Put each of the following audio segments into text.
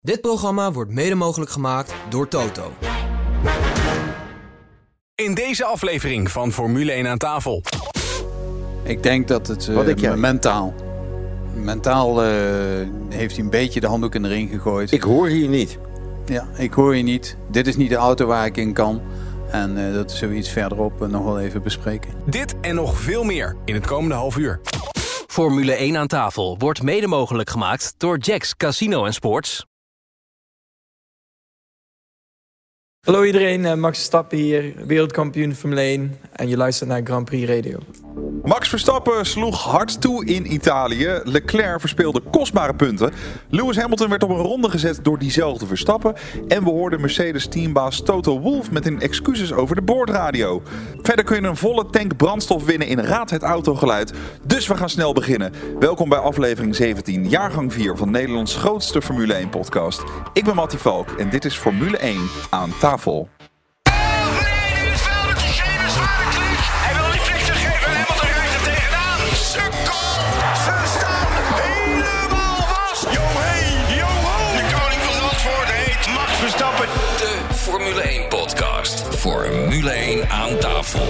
Dit programma wordt mede mogelijk gemaakt door Toto. In deze aflevering van Formule 1 aan tafel. Ik denk dat het uh, mentaal. Mentaal uh, heeft hij een beetje de handdoek in de ring gegooid. Ik hoor hier niet. Ja, ik hoor je niet. Dit is niet de auto waar ik in kan. En uh, dat zullen we iets verderop nog wel even bespreken. Dit en nog veel meer in het komende half uur. Formule 1 aan tafel wordt mede mogelijk gemaakt door Jacks Casino en Sports. Hallo iedereen, Max Verstappen hier, wereldkampioen Formule 1 en je luistert naar Grand Prix Radio. Max Verstappen sloeg hard toe in Italië. Leclerc verspeelde kostbare punten. Lewis Hamilton werd op een ronde gezet door diezelfde Verstappen. En we hoorden Mercedes-teambaas Toto Wolff met hun excuses over de boordradio. Verder kun je een volle tank brandstof winnen in Raad het Autogeluid. Dus we gaan snel beginnen. Welkom bij aflevering 17, jaargang 4 van Nederlands grootste Formule 1 podcast. Ik ben Mattie Valk en dit is Formule 1 aan tafel. Formule 1 aan tafel.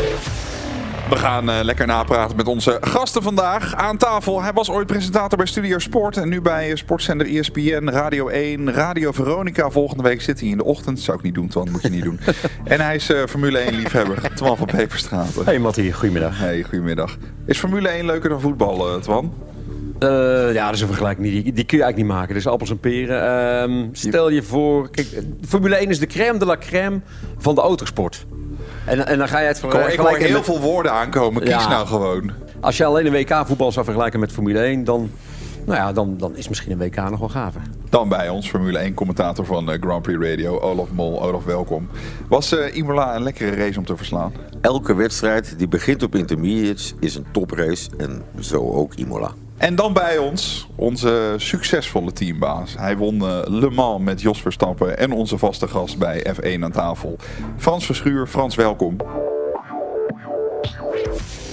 We gaan uh, lekker napraten met onze gasten vandaag aan tafel. Hij was ooit presentator bij Studio Sport en nu bij sportzender E ESPN, Radio 1, Radio Veronica. Volgende week zit hij in de ochtend. Zou ik niet doen, Twan, moet je niet doen. en hij is uh, Formule 1 liefhebber, Twan van Peperstraat. Hey Mattie, goedemiddag. Hey, goedemiddag. Is Formule 1 leuker dan voetbal, uh, Twan? Uh, ja, dat is een vergelijking die, die, die kun je eigenlijk niet maken. Dus appels en peren. Uh, stel je voor, kijk, Formule 1 is de crème de la crème van de autosport. En, en dan ga je het vergelijken. Ik hoor heel met... veel woorden aankomen. Kies ja, nou gewoon. Als je alleen een WK-voetbal zou vergelijken met Formule 1, dan, nou ja, dan, dan is misschien een WK nog wel gaver. Dan bij ons, Formule 1-commentator van uh, Grand Prix Radio, Olaf Mol. Olaf, welkom. Was uh, Imola een lekkere race om te verslaan? Elke wedstrijd die begint op intermediates is een toprace en zo ook Imola. En dan bij ons, onze succesvolle teambaas. Hij won uh, Le Mans met Jos Verstappen en onze vaste gast bij F1 aan tafel. Frans Verschuur. Frans, welkom.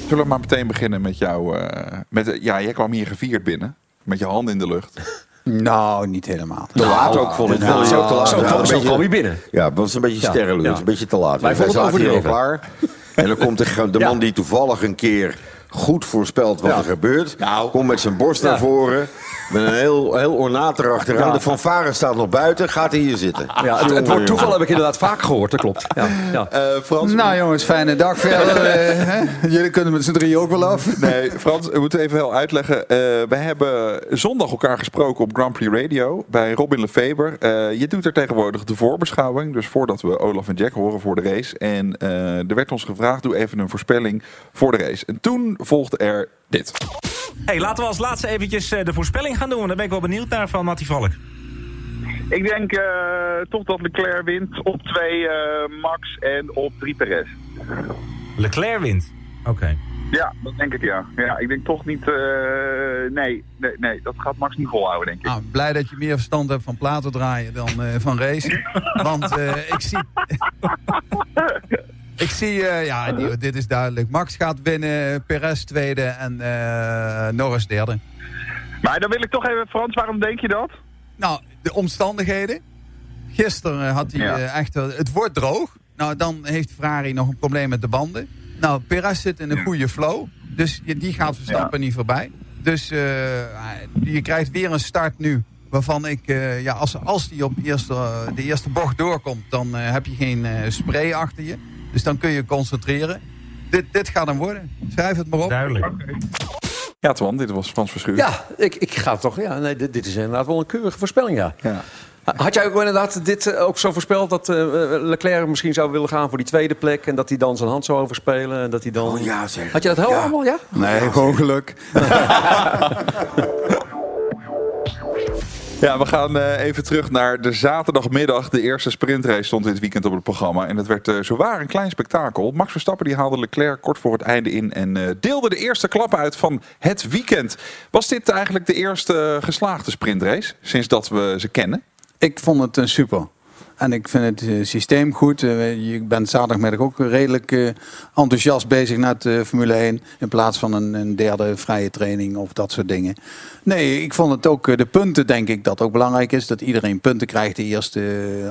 Zullen we maar meteen beginnen met jou. Uh, met, ja, jij kwam hier gevierd binnen. Met je hand in de lucht. Nou, niet helemaal. Te laat nou, ook, vond ik. Nou, zo te laat. Zo, zo, zo kwam je binnen. Ja, het was een beetje sterrenlucht. Ja. Een beetje te laat. Wij vonden het overdreven. klaar. En dan komt de, de man die toevallig een keer goed voorspelt wat ja. er gebeurt. Nou. Komt met zijn borst naar voren. Met een heel, heel ornaat erachteraan. Ja. De fanfare staat nog buiten. Gaat hij hier zitten. Ja, het, het woord toeval heb ik inderdaad vaak gehoord. Dat klopt. Ja. Ja. Uh, Frans, nou jongens, fijne dag verder. uh, Jullie kunnen met z'n drie ook wel af. Nee, Frans, we moeten even heel uitleggen. Uh, we hebben zondag elkaar gesproken op Grand Prix Radio. Bij Robin Lefeber. je doet er tegenwoordig de voorbeschouwing. Dus voordat we Olaf en Jack horen voor de race. En er werd ons gevraagd, doe even een voorspelling voor de race. En toen volgde er dit. Hey, laten we als laatste eventjes de voorspelling gaan doen. Want daar ben ik wel benieuwd naar van Mattie Valk. Ik denk uh, toch dat Leclerc wint. Op 2 uh, Max en op 3 Perez. Leclerc wint? Oké. Okay. Ja, dat denk ik ja. Ja, ik denk toch niet... Uh, nee, nee, nee, dat gaat Max niet volhouden, denk ik. Nou, blij dat je meer verstand hebt van platen draaien dan van racen. Want ik zie... Ik zie, uh, ja, dit is duidelijk. Max gaat winnen, Perez tweede en uh, Norris derde. Maar dan wil ik toch even, Frans, waarom denk je dat? Nou, de omstandigheden. Gisteren had hij ja. uh, echt, het wordt droog. Nou, dan heeft Ferrari nog een probleem met de banden. Nou, Perez zit in een goede flow. Dus die gaat Verstappen ja. niet voorbij. Dus je krijgt weer een start nu. Waarvan ik, ja, als, als die op eerste, de eerste bocht doorkomt, dan heb je geen spray achter je. Dus dan kun je concentreren. Dit, dit gaat hem worden. Schrijf het maar op. Duidelijk. Okay. Ja, Twan, dit was Frans Verschuur. Ja, ik, ik ga toch. Ja, nee, dit, dit is inderdaad wel een keurige voorspelling, ja. ja. Had jij ook inderdaad dit ook zo voorspeld dat uh, Leclerc misschien zou willen gaan voor die tweede plek en dat hij dan zijn hand zou overspelen en dat hij dan. Oh ja, zeg. Had je dat helemaal? Ja. allemaal? Ja? Nee, gewoon geluk. Ja, we gaan uh, even terug naar de zaterdagmiddag. De eerste sprintrace stond dit weekend op het programma. En het werd uh, zowaar een klein spektakel. Max Verstappen die haalde Leclerc kort voor het einde in. En uh, deelde de eerste klap uit van het weekend. Was dit eigenlijk de eerste geslaagde sprintrace sinds dat we ze kennen? Ik vond het een super. En ik vind het eh, systeem goed. Eh, je bent zaterdagmiddag ook redelijk eh, enthousiast bezig naar de Formule 1. In plaats van een, een derde vrije training of dat soort dingen. Nee, ik vond het ook de punten, denk ik, dat ook belangrijk is. Dat iedereen punten krijgt. De eerste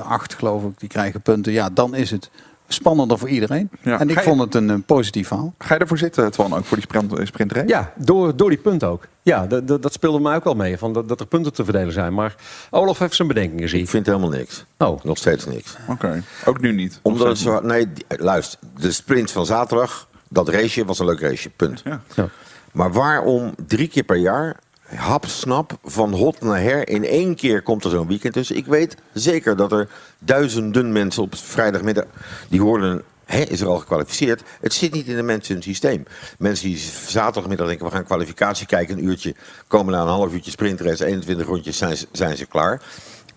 acht, geloof ik, die krijgen punten. Ja, dan is het spannender voor iedereen. Ja. En ik je- vond het een, een positief verhaal. Ga je ervoor zitten, Twan, ook voor die sprint, sprintrace? Ja, door, door die punten ook. Ja, dat, speelde mij ook wel mee. Van dat, dat er punten te verdelen zijn. Maar Olaf heeft zijn bedenkingen, zie Ik ik. vind helemaal niks. Oh. Nog steeds niks. Oké, ook nu niet. Omdat het zo-. Nee, die- luister. De sprint van zaterdag, dat raceje was een leuk raceje. Punt. Ja. Ja. Maar waarom drie keer per jaar, hapsnap, van hot naar her... in één keer komt er zo'n weekend tussen? Ik weet zeker dat er duizenden mensen op vrijdagmiddag... die hoorden, is er al gekwalificeerd? Het zit niet in de mensen hun systeem. Mensen die zaterdagmiddag denken, we gaan kwalificatie kijken... een uurtje, komen na een half uurtje sprintrace, 21 rondjes, zijn zijn ze klaar...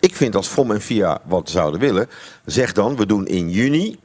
Ik vind als FOM en FIA wat zouden willen, zeg dan, we doen in juni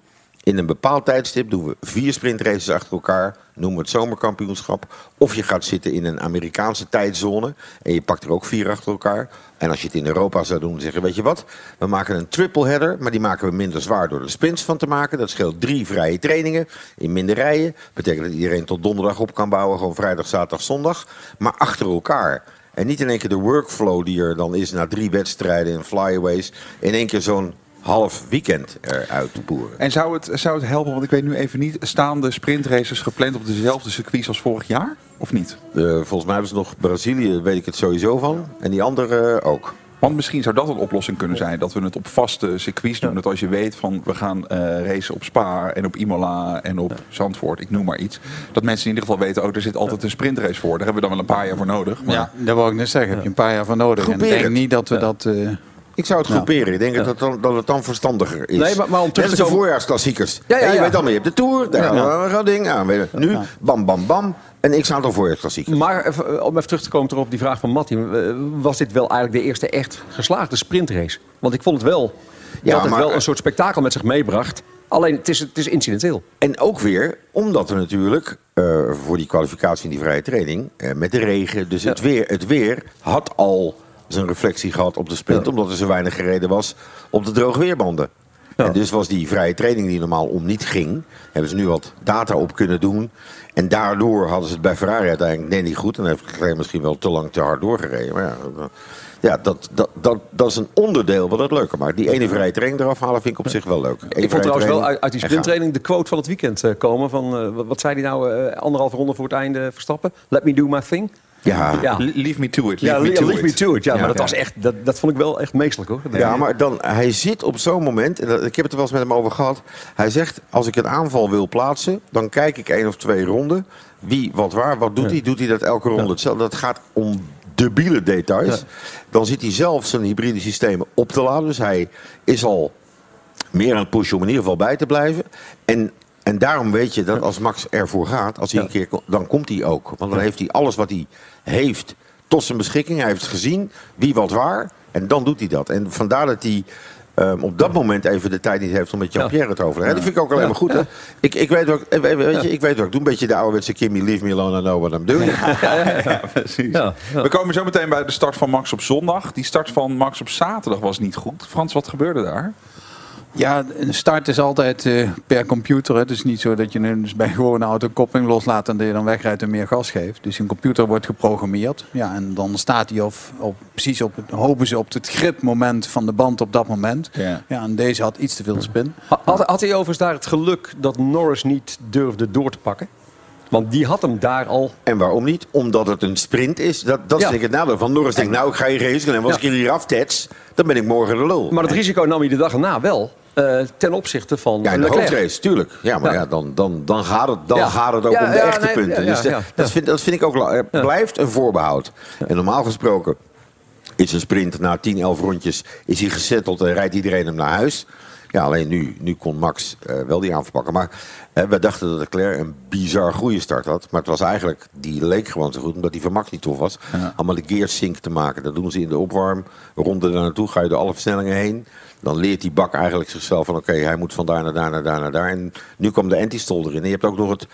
in een bepaald tijdstip doen we vier sprintraces achter elkaar. Noemen we het zomerkampioenschap. Of je gaat zitten in een Amerikaanse tijdzone. En je pakt er ook vier achter elkaar. En als je het in Europa zou doen, zeggen we, weet je wat? We maken een triple header. Maar die maken we minder zwaar door er sprints van te maken. Dat scheelt drie vrije trainingen in minder rijen. Betekent dat iedereen tot donderdag op kan bouwen. Gewoon vrijdag, zaterdag, zondag. Maar achter elkaar. En niet in één keer de workflow die er dan is na drie wedstrijden in flyaways. In één keer zo'n half weekend eruit boeren. En zou het, zou het helpen, want ik weet nu even niet, staan de sprintraces gepland op dezelfde circuits als vorig jaar? Of niet? Eh, volgens mij hebben ze nog Brazilië, weet ik het sowieso van. En die andere eh, ook. Want misschien zou dat een oplossing kunnen zijn. Dat we het op vaste circuits doen. Dat als je weet van we gaan eh, racen op Spa en op Imola en op Zandvoort. Ik noem maar iets. Dat mensen in ieder geval weten, oh er zit altijd een sprintrace voor. Daar hebben we dan wel een paar jaar voor nodig. Maar Ja, daar wou ik net zeggen. Heb je een paar jaar voor nodig. En ik denk het. niet dat we dat... eh, Ik zou het groeperen. Ik denk dat, dan, dat het dan verstandiger is. Nee, maar- maar om terug te komen- voorjaarsklassiekers. Ja, ja, je weet allemaal, je hebt de Tour, daar Ja. ding aan. Nu, bam, bam, bam. En ik sta dan voorjaarsklassiekers. Maar even, eh, om even terug te komen op die vraag van Matti. eh, Was dit wel eigenlijk de eerste echt geslaagde sprintrace? Want ik vond het wel dat het maar- wel een soort spektakel met zich meebracht. Alleen het is, het is incidenteel. En ook weer, omdat er natuurlijk eh, voor die kwalificatie in die vrije training... eh, met de regen, dus het, weer, het weer had al zijn reflectie gehad op de sprint... omdat er zo weinig gereden was op de droogweerbanden. En dus was die vrije training die normaal om niet ging... hebben ze nu wat data op kunnen doen. En daardoor hadden ze het bij Ferrari uiteindelijk net niet goed. En heeft Leclerc misschien wel te lang te hard doorgereden. Maar ja, dat- ja dat, dat, dat, dat is een onderdeel wat het leuker maakt. Die ene vrije training eraf halen vind ik op zich wel leuk. Eén Ik vond trouwens wel uit, uit die sprinttraining de quote van het weekend eh, komen. Van, eh, wat, zei hij nou, eh, anderhalve ronde voor het einde Verstappen? Let me do my thing. Ja, Ja, leave me to it. ja, Leave me to leave me it. to it. Ja, Ja. maar dat, Ja. was echt, dat, dat vond ik wel echt meestelijk hoor. Ja, maar dan, hij zit op zo'n moment, en dat- ik heb het er wel eens met hem over gehad. Hij zegt, als ik een aanval wil plaatsen, dan kijk ik één of twee ronden. Wie, wat waar, wat doet hij? Doet hij dat elke ronde hetzelfde? Dat gaat om debiele details. Dan zit hij zelf zijn hybride systemen op te laden. Dus hij is al meer aan het pushen om in ieder geval bij te blijven. En, en daarom weet je dat als Max ervoor gaat, als hij een keer, dan komt hij ook. Want dan heeft hij alles wat hij heeft tot zijn beschikking. Hij heeft gezien wie wat waar. En dan doet hij dat. En vandaar dat hij ehm, op dat moment even de tijd niet heeft om met Jean-Pierre het over te hebben. Dat vind ik ook alleen maar goed. Hè? Ik, ik, weet wat, ik- weet je, ik weet wat ik doe. Een beetje de ouderwetse Kimmy, leave me alone, I know what I'm doing. Ja, precies. We komen zo meteen bij de start van Max op zondag. Die start van Max op zaterdag was niet goed. Frans, wat gebeurde daar? Ja, een start is altijd eh, per computer. Het is niet zo dat je nu dus bij gewoon een auto koppeling loslaat en dat je dan wegrijdt en meer gas geeft. Dus een computer wordt geprogrammeerd. Ja, en dan staat hij op, op, precies op het, hopen ze op het gripmoment van de band op dat moment. Ja. Ja, en deze had iets te veel spin. Had, had hij overigens daar het geluk dat Norris niet durfde door te pakken? Want die had hem daar al. En waarom niet? Omdat het een sprint is. Dat, dat is denk ik het nadeel van Norris. Denkt, nou, ik ga hier racen. En als Ja. ik hier aftets, dan ben ik morgen de lul. Maar dat risico nam hij de dag erna wel. Eh, ten opzichte van Ja, in de hoofdrace, tuurlijk. Ja, maar Ja. ja. dan, dan, dan, gaat het, dan Ja. gaat het ook om de echte nee, punten. ja, dus de- ja. Dat, vind, dat vind ik ook... blijft een voorbehoud. En normaal gesproken is een sprint na 10, 11 rondjes... is hij gesetteld en rijdt iedereen hem naar huis. Ja, alleen nu, nu kon Max eh, wel die aanval pakken. Maar eh, we dachten dat Leclerc een bizar goede start had. Maar het was eigenlijk... Die leek gewoon zo goed, omdat die van Max niet tof was. Allemaal de gear sync te maken. Dat doen ze in de opwarmronde daar naartoe. Ga je door alle versnellingen heen. Dan leert die bak eigenlijk zichzelf van... oké, hij moet van daar naar daar naar daar naar daar. En nu kwam de anti-stol erin. En je hebt ook nog het,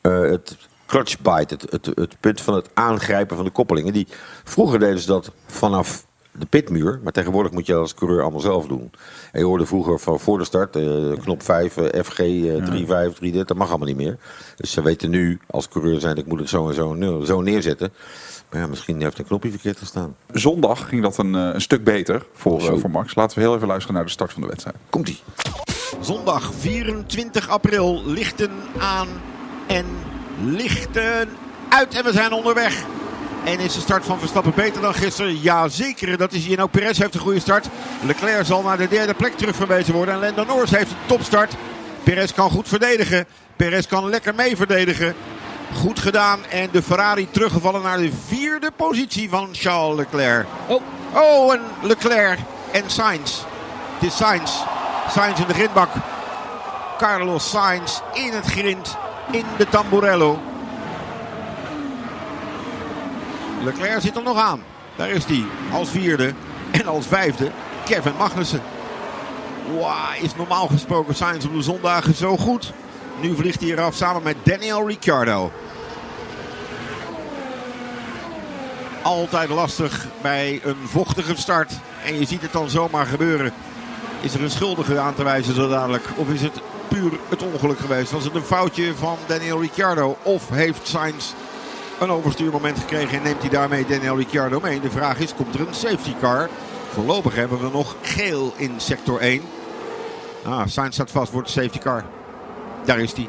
eh, het clutch bite. Het, het, het punt van het aangrijpen van de koppelingen. Die, vroeger deden ze dat vanaf de pitmuur. Maar tegenwoordig moet je dat als coureur allemaal zelf doen. En je hoorde vroeger van voor de start, eh, knop 5, eh, FG, eh 3, 5, 3, dit. Dat mag allemaal niet meer. Dus ze weten nu, als coureur zijn, ik moet het zo en zo, neerzetten. Maar ja, misschien heeft een knopje verkeerd gestaan. Zondag ging dat een, eh, een stuk beter voor, eh, voor Max. Laten we heel even luisteren naar de start van de wedstrijd. Komt-ie. Zondag 24 april. Lichten aan en lichten uit. En we zijn onderweg. En is de start van Verstappen beter dan gisteren? Ja, zeker. Dat is hij. En ook Perez heeft een goede start. Leclerc zal naar de derde plek terugverwezen worden. En Lando Norris heeft een topstart. Perez kan goed verdedigen. Perez kan lekker mee verdedigen. Goed gedaan. En de Ferrari teruggevallen naar de vierde positie van Charles Leclerc. Oh, oh en Leclerc en Sainz. Het is Sainz. Sainz in de grindbak. Carlos Sainz in het grind. In de Tamburello. Leclerc zit er nog aan. Daar is hij. Als vierde. En als vijfde. Kevin Magnussen. Wow, is normaal gesproken Sainz op de zondagen zo goed. Nu vliegt hij eraf samen met Daniel Ricciardo. Altijd lastig bij een vochtige start. En je ziet het dan zomaar gebeuren. Is er een schuldige aan te wijzen zo dadelijk? Of is het puur het ongeluk geweest? Was het een foutje van Daniel Ricciardo? Of heeft Sainz een overstuurmoment gekregen en neemt hij daarmee Daniel Ricciardo mee? De vraag is, komt er een safety car? Voorlopig hebben we nog geel in sector 1. Ah, Sainz staat vast voor de safety car. Daar is hij.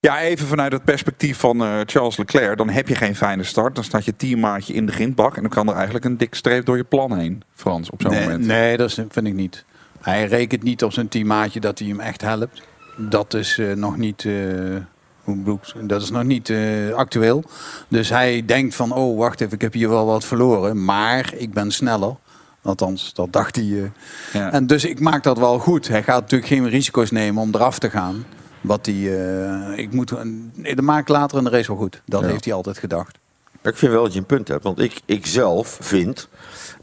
Ja, even vanuit het perspectief van eh, Charles Leclerc. Dan heb je geen fijne start. Dan staat je teammaatje in de grindbak. En dan kan er eigenlijk een dik streep door je plan heen, Frans, op zo'n Nee, moment. nee, dat vind ik niet. Hij rekent niet op zijn teammaatje dat hij hem echt helpt. Dat is eh, nog niet. eh, ik- dat is nog niet eh, actueel. Dus hij denkt van, oh wacht even, ik heb hier wel wat verloren. Maar ik ben sneller. Althans, dat dacht hij. eh. Ja. En dus ik maak dat wel goed. Hij gaat natuurlijk geen risico's nemen om eraf te gaan. Wat hij, eh, ik moet, nee, dat maak ik later in de race wel goed. Dat Ja. heeft hij altijd gedacht. Ik vind wel dat je een punt hebt. Want ik, ik zelf vind,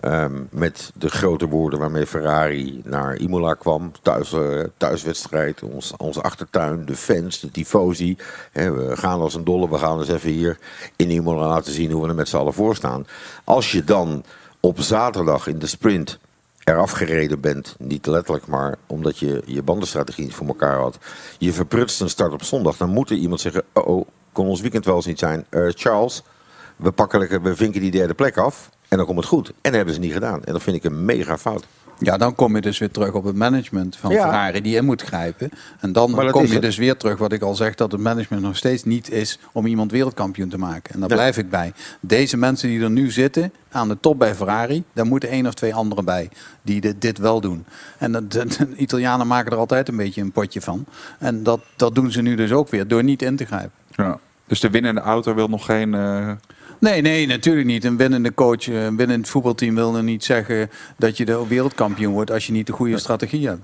ehm, met de grote woorden waarmee Ferrari naar Imola kwam, thuis, eh, thuiswedstrijd, ons, onze achtertuin, de fans, de tifosi. We gaan als een dolle, we gaan eens even hier in Imola laten zien hoe we er met z'n allen voor staan. Als je dan op zaterdag in de sprint eraf gereden bent, niet letterlijk, maar omdat je je bandenstrategie niet voor elkaar had. Je verprutst een start op zondag, dan moet er iemand zeggen, oh, kon ons weekend wel eens niet zijn. Eh, Charles, we, pakken, we vinken die derde plek af en dan komt het goed. En dat hebben ze niet gedaan. En dat vind ik een mega fout. Ja, dan kom je dus weer terug op het management van Ja. Ferrari die in moet grijpen. En dan kom je dus weer terug wat ik al zeg, dat het management nog steeds niet is om iemand wereldkampioen te maken. En daar Ja. blijf ik bij. Deze mensen die er nu zitten aan de top bij Ferrari, daar moeten één of twee anderen bij die dit, dit wel doen. En de Italianen maken er altijd een beetje een potje van. En dat, dat doen ze nu dus ook weer door niet in te grijpen. Ja. Dus de winnende auto wil nog geen... eh, Nee, nee, natuurlijk niet. Een winnende coach, een winnend voetbalteam wil er niet zeggen dat je de wereldkampioen wordt als je niet de goede strategie hebt.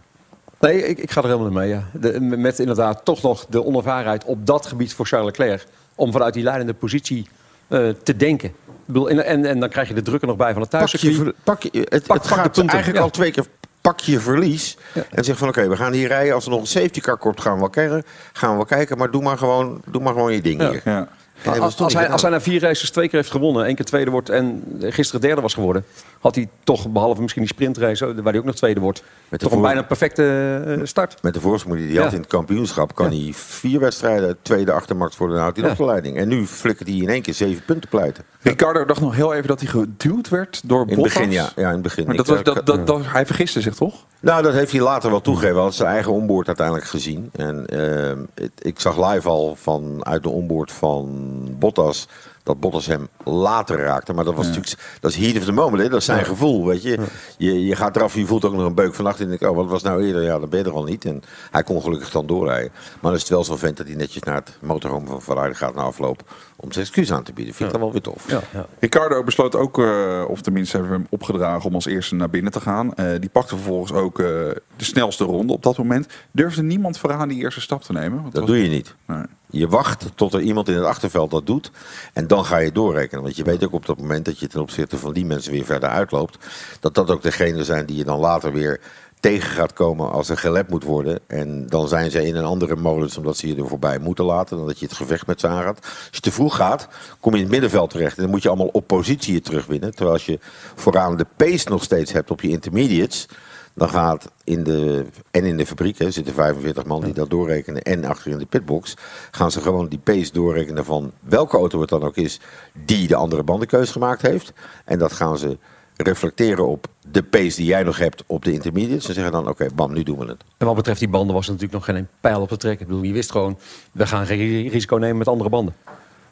Nee, ik, ik ga er helemaal in mee. Ja. De, met inderdaad toch nog de onervarenheid op dat gebied voor Charles Leclerc. Om vanuit die leidende positie eh, te denken. Ik bedoel, en, en, en dan krijg je de druk er nog bij van het Pak je, ver- pak je, het, Pak- het pak gaat eigenlijk ja. al twee keer. Pak je verlies en zeg van oké, we gaan hier rijden. Als er nog een safety car komt, gaan we wel kijken. Gaan we wel kijken, maar doe maar gewoon, doe maar gewoon je ding Ja. hier. En Als, hij, als hij gedaan. na vier races twee keer heeft gewonnen, één keer tweede wordt en gisteren derde was geworden, had hij toch, behalve misschien die sprintrace, waar hij ook nog tweede wordt, Met toch een bijna perfecte eh, start. Met de voorsprong die hij Ja. had in het kampioenschap, kan hij vier wedstrijden tweede achtermacht voor de houdt hij Ja. nog de leiding. En nu flikkert hij in één keer zeven punten pleiten. Ricardo dacht nog heel even dat hij geduwd werd door In het Bottas. begin, ja. ja in het begin. Maar Ik, dat was, eh, dat, ik- dat, dat, hij vergiste zich toch? Nou, dat heeft hij later wel toegegeven. Hij had zijn eigen onboard uiteindelijk gezien. En ehm, het- ik zag live al vanuit de onboard van Bottas dat Bottas hem later raakte. Maar dat was natuurlijk, dat is heat of the moment. Hè? Dat is zijn gevoel, weet je. je. Je gaat eraf, je voelt ook nog een beuk vannacht. En denk, oh, wat was nou eerder? Ja, dan ben je er al niet. En hij kon gelukkig dan doorrijden. Maar dan is het wel zo'n vent dat hij netjes naar het motorhome van Ferrari gaat na afloop. Om zijn excuus aan te bieden. Vind ik dan wel weer tof. Ja, ja. Ricardo besloot ook, eh, of tenminste hebben we hem opgedragen om als eerste naar binnen te gaan. Eh, die pakte vervolgens ook eh, de snelste ronde op dat moment. Durfde niemand vooraan die eerste stap te nemen? Want Dat was- doe je niet. Nee. Je wacht tot er iemand in het achterveld dat doet. En dan ga je doorrekenen. Want je weet ook op dat moment dat je ten opzichte van die mensen weer verder uitloopt. Dat dat ook degenen zijn die je dan later weer tegen gaat komen als er gelet moet worden. En dan zijn ze in een andere modus omdat ze je er voorbij moeten laten. Dan dat je het gevecht met ze aangaat. Als je te vroeg gaat, kom je in het middenveld terecht. En dan moet je allemaal op positie terugwinnen. Terwijl als je vooraan de pace nog steeds hebt op je intermediates. Dan gaat in de, en in de fabriek, hè, zitten 45 man die dat doorrekenen. En achter in de pitbox gaan ze gewoon die pace doorrekenen van welke auto het dan ook is. Die de andere bandenkeus gemaakt heeft. En dat gaan ze reflecteren op de pace die jij nog hebt op de intermediates. En zeggen dan, oké, bam, nu doen we het. En wat betreft die banden was er natuurlijk nog geen pijl op te trekken. Ik bedoel, je wist gewoon, we gaan geen risico nemen met andere banden.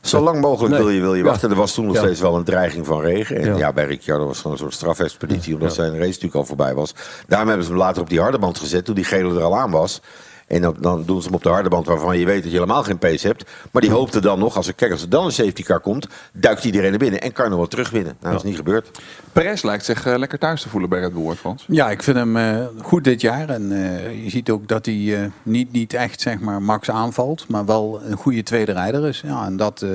Zo lang mogelijk Nee. wil je, wil je Ja. wachten. Er was toen nog Ja. steeds wel een dreiging van regen. En Ja. ja, bij Ricciardo was gewoon een soort strafexpeditie. Omdat zijn race natuurlijk al voorbij was. Daarom hebben ze hem later op die harde band gezet. Toen die gele er al aan was. En dan, dan doen ze hem op de harde band waarvan je weet dat je helemaal geen pace hebt. Maar die hoopte dan nog, als er, kijk, als er dan een safety car komt, duikt iedereen er binnen en kan nog wat terugwinnen. Nou, dat is niet gebeurd. Perez lijkt zich eh, lekker thuis te voelen bij Red Bull, Frans. Ja, ik vind hem eh, goed dit jaar. En eh, je ziet ook dat hij eh, niet, niet echt zeg maar, Max aanvalt, maar wel een goede tweede rijder is. Ja, en dat eh,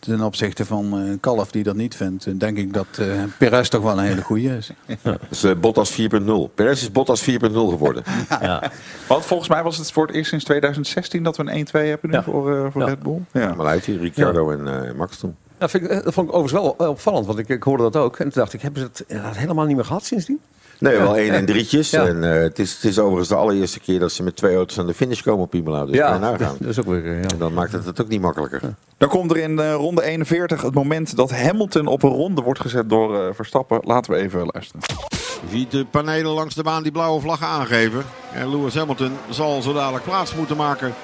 ten opzichte van eh Kalf die dat niet vindt, eh, denk ik dat eh Perez toch wel een hele goede is. Dus eh, Bottas 4.0. Perez is Bottas 4.0 geworden. Want volgens mij was het voor het eerst sinds 2016 dat we een 1-2 hebben nu Ja. voor, eh, voor Ja. Red Bull. Ja. Maar uit Ricciardo en eh, Max toen. Dat, vind ik, dat vond ik overigens wel opvallend, want ik, ik hoorde dat ook. En toen dacht ik, hebben ze het helemaal niet meer gehad sindsdien? Nee, Ja. wel één en drietjes. Ja. En eh, het, is, het is overigens de allereerste keer dat ze met twee auto's aan de finish komen op Imola. Dus ja, dat is ook weer... eh, Ja. En dan maakt het het ook niet makkelijker. Dan komt er in eh, ronde 41 het moment dat Hamilton op een ronde wordt gezet door Verstappen. Laten we even luisteren. Je ziet de panelen langs de baan die blauwe vlaggen aangeven. En Lewis Hamilton zal zo dadelijk plaats moeten maken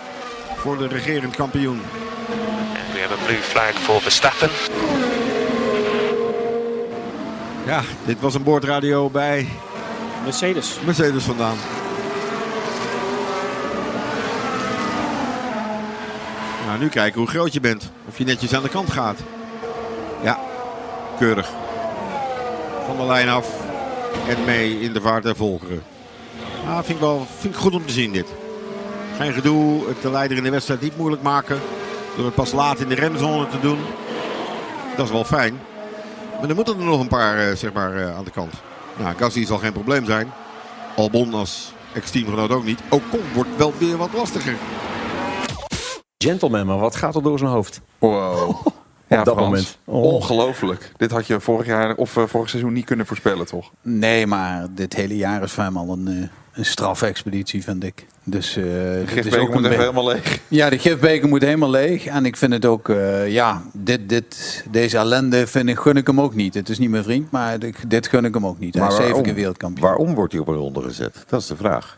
voor de regerend kampioen. We have a blue flag for Verstappen. Ja, dit was een boordradio bij Mercedes. Mercedes vandaan. Nou, nu kijken hoe groot je bent. Of je netjes aan de kant gaat. Ja, keurig. Van de lijn af en mee in de vaart der volkeren. Ah, vind, ik wel, vind ik goed om te zien dit. Geen gedoe, het de leider in de wedstrijd niet moeilijk maken. Door het pas laat in de remzone te doen. Dat is wel fijn. Maar er moeten er nog een paar eh, zeg maar, eh, aan de kant. Nou, Gasly zal geen probleem zijn. Albon als ex-teamgenoot ook niet. Ocon wordt wel weer wat lastiger. Gentleman, maar wat gaat er door zijn hoofd? Wow. Ja, dat Frans. moment. Oh. Ongelooflijk. Dit had je vorig jaar of eh, vorig seizoen niet kunnen voorspellen, toch? Nee, maar dit hele jaar is voor hem al een, eh, een strafexpeditie, vind ik. Dus, eh, dit is gifbeker ook moet een even helemaal leeg. Ja, de gifbeker moet helemaal leeg. En ik vind het ook, eh, ja, dit, dit, deze ellende vind ik, gun ik hem ook niet. Het is niet mijn vriend, maar dit, dit gun ik hem ook niet. Hij is zeven waarom? keer wereldkampioen. Waarom wordt hij op een ronde gezet? Dat is de vraag.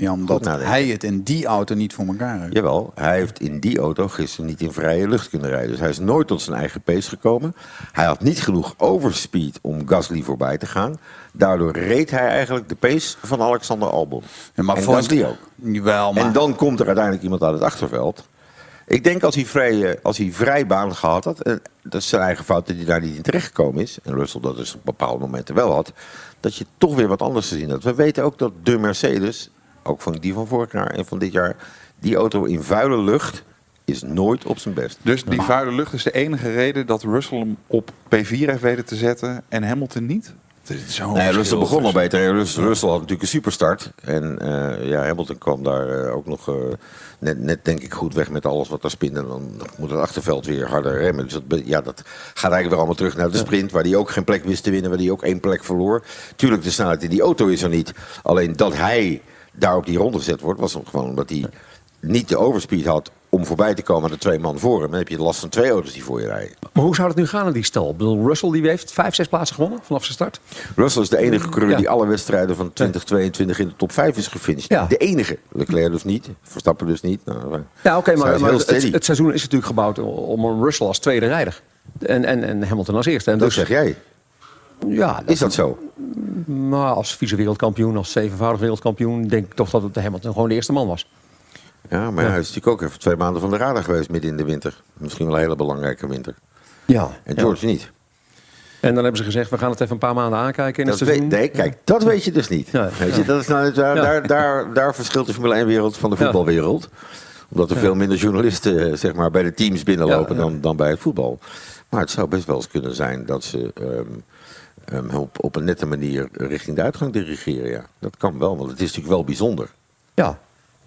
Ja, omdat Goed nadenken. hij het in die auto niet voor elkaar heeft. Jawel, hij heeft in die auto gisteren niet in vrije lucht kunnen rijden. Dus hij is nooit tot zijn eigen pace gekomen. Hij had niet genoeg overspeed om Gasly voorbij te gaan. Daardoor reed hij eigenlijk de pace van Alexander Albon. Ja, maar en voor- Gasly ook. Jawel, maar... En dan komt er uiteindelijk iemand uit het achterveld. Ik denk als hij vrij, eh, als hij vrij baan gehad had, en dat is zijn eigen fout dat hij daar niet in terechtgekomen is, en Russell dat dus op bepaalde momenten wel had, dat je toch weer wat anders te zien had. We weten ook dat de Mercedes, ook van die van vorig jaar en van dit jaar, die auto in vuile lucht is nooit op zijn best. Dus die vuile lucht is de enige reden dat Russell hem op P4 heeft weten te zetten en Hamilton niet? Het is zo'n Nee, Russell begon al beter. Rus- Russell had natuurlijk een superstart. En eh, ja, Hamilton kwam daar eh, ook nog eh, net, net denk ik goed weg met alles wat daar spint. En dan moet het achterveld weer harder remmen. Dus dat, ja, dat gaat eigenlijk weer allemaal terug naar de sprint. Waar hij ook geen plek wist te winnen. Waar hij ook één plek verloor. Tuurlijk, de snelheid in die auto is er niet. Alleen dat hij daar op die ronde gezet wordt, was hem gewoon omdat hij niet de overspeed had om voorbij te komen aan de twee man voor hem. Dan heb je last van twee auto's die voor je rijden. Maar hoe zou het nu gaan in die stal? Ik bedoel, Russell die heeft vijf, zes plaatsen gewonnen vanaf zijn start. Russell is de enige coureur Ja. die alle wedstrijden van 2022 in de top 5 is gefinished. Ja. De enige. Leclerc dus niet. Verstappen dus niet. Nou, Ja, oké, maar, het seizoen is natuurlijk gebouwd om een Russell als tweede rijder. En, en, en Hamilton als eerste. En dat dus, zeg jij. Ja, Is dat zo? Maar als vice-wereldkampioen, als zevenvoudig wereldkampioen, denk ik toch dat het de Hamilton gewoon de eerste man was. Ja, maar Ja. hij is natuurlijk ook even twee maanden van de radar geweest midden in de winter. Misschien wel een hele belangrijke winter. Ja. En George niet. En dan hebben ze gezegd, we gaan het even een paar maanden aankijken in Dat het seizoen. weet, nee, kijk, dat weet je dus niet. Ja. Weet je, dat is nou, daar, daar, daar, daar verschilt de Formule 1-wereld van de voetbalwereld. Omdat er veel minder journalisten eh, zeg maar, bij de teams binnenlopen. Dan, dan bij het voetbal. Maar het zou best wel eens kunnen zijn dat ze ehm, op, op een nette manier richting de uitgang dirigeren. Ja. Dat kan wel, want het is natuurlijk wel bijzonder. Ja.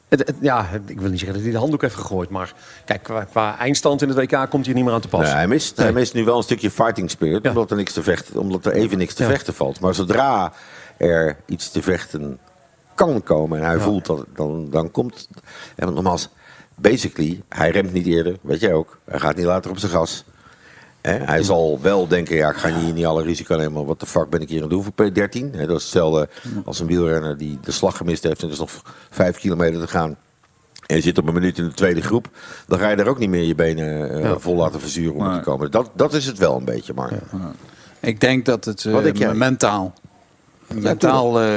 Het, het- ja, ik wil niet zeggen dat hij de handdoek heeft gegooid. Maar kijk, qua, qua eindstand in het WK komt hij niet meer aan te pas. Nee, hij, mist, hij mist nu wel een stukje fighting spirit, omdat, er niks te vechten, omdat er even niks te Ja. vechten valt. Maar zodra er iets te vechten kan komen en hij Ja. voelt dat, dan, dan komt... En nogmaals, basically, hij remt niet eerder, weet jij ook. Hij gaat niet later op zijn gas. Hij zal wel denken, ja, ik ga hier niet alle risico nemen. maar Wat de fuck ben ik hier aan het doen voor P13? Hè, dat is hetzelfde als een wielrenner die de slag gemist heeft... en er is nog vijf kilometer te gaan... En je zit op een minuut in de tweede groep, dan ga je daar ook niet meer je benen eh, Ja. vol laten verzuren om te komen. Dat, dat is het wel een beetje, maar. Ik denk dat het eh, denk mentaal. Mentaal eh,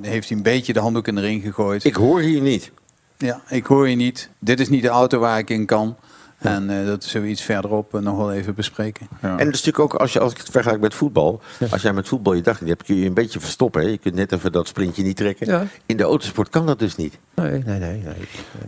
heeft hij een beetje de handdoek in de ring gegooid. Ik hoor hier niet. Ja, ik hoor je niet. Dit is niet de auto waar ik in kan. En eh, dat zullen we iets verderop eh, nog wel even bespreken. En het is natuurlijk ook, als, je, als ik het vergelijk met voetbal. Als jij met voetbal je dag niet hebt, kun je je een beetje verstoppen. Hè? Je kunt net even dat sprintje niet trekken. Ja. In de autosport kan dat dus niet. Nee, nee, nee. nee.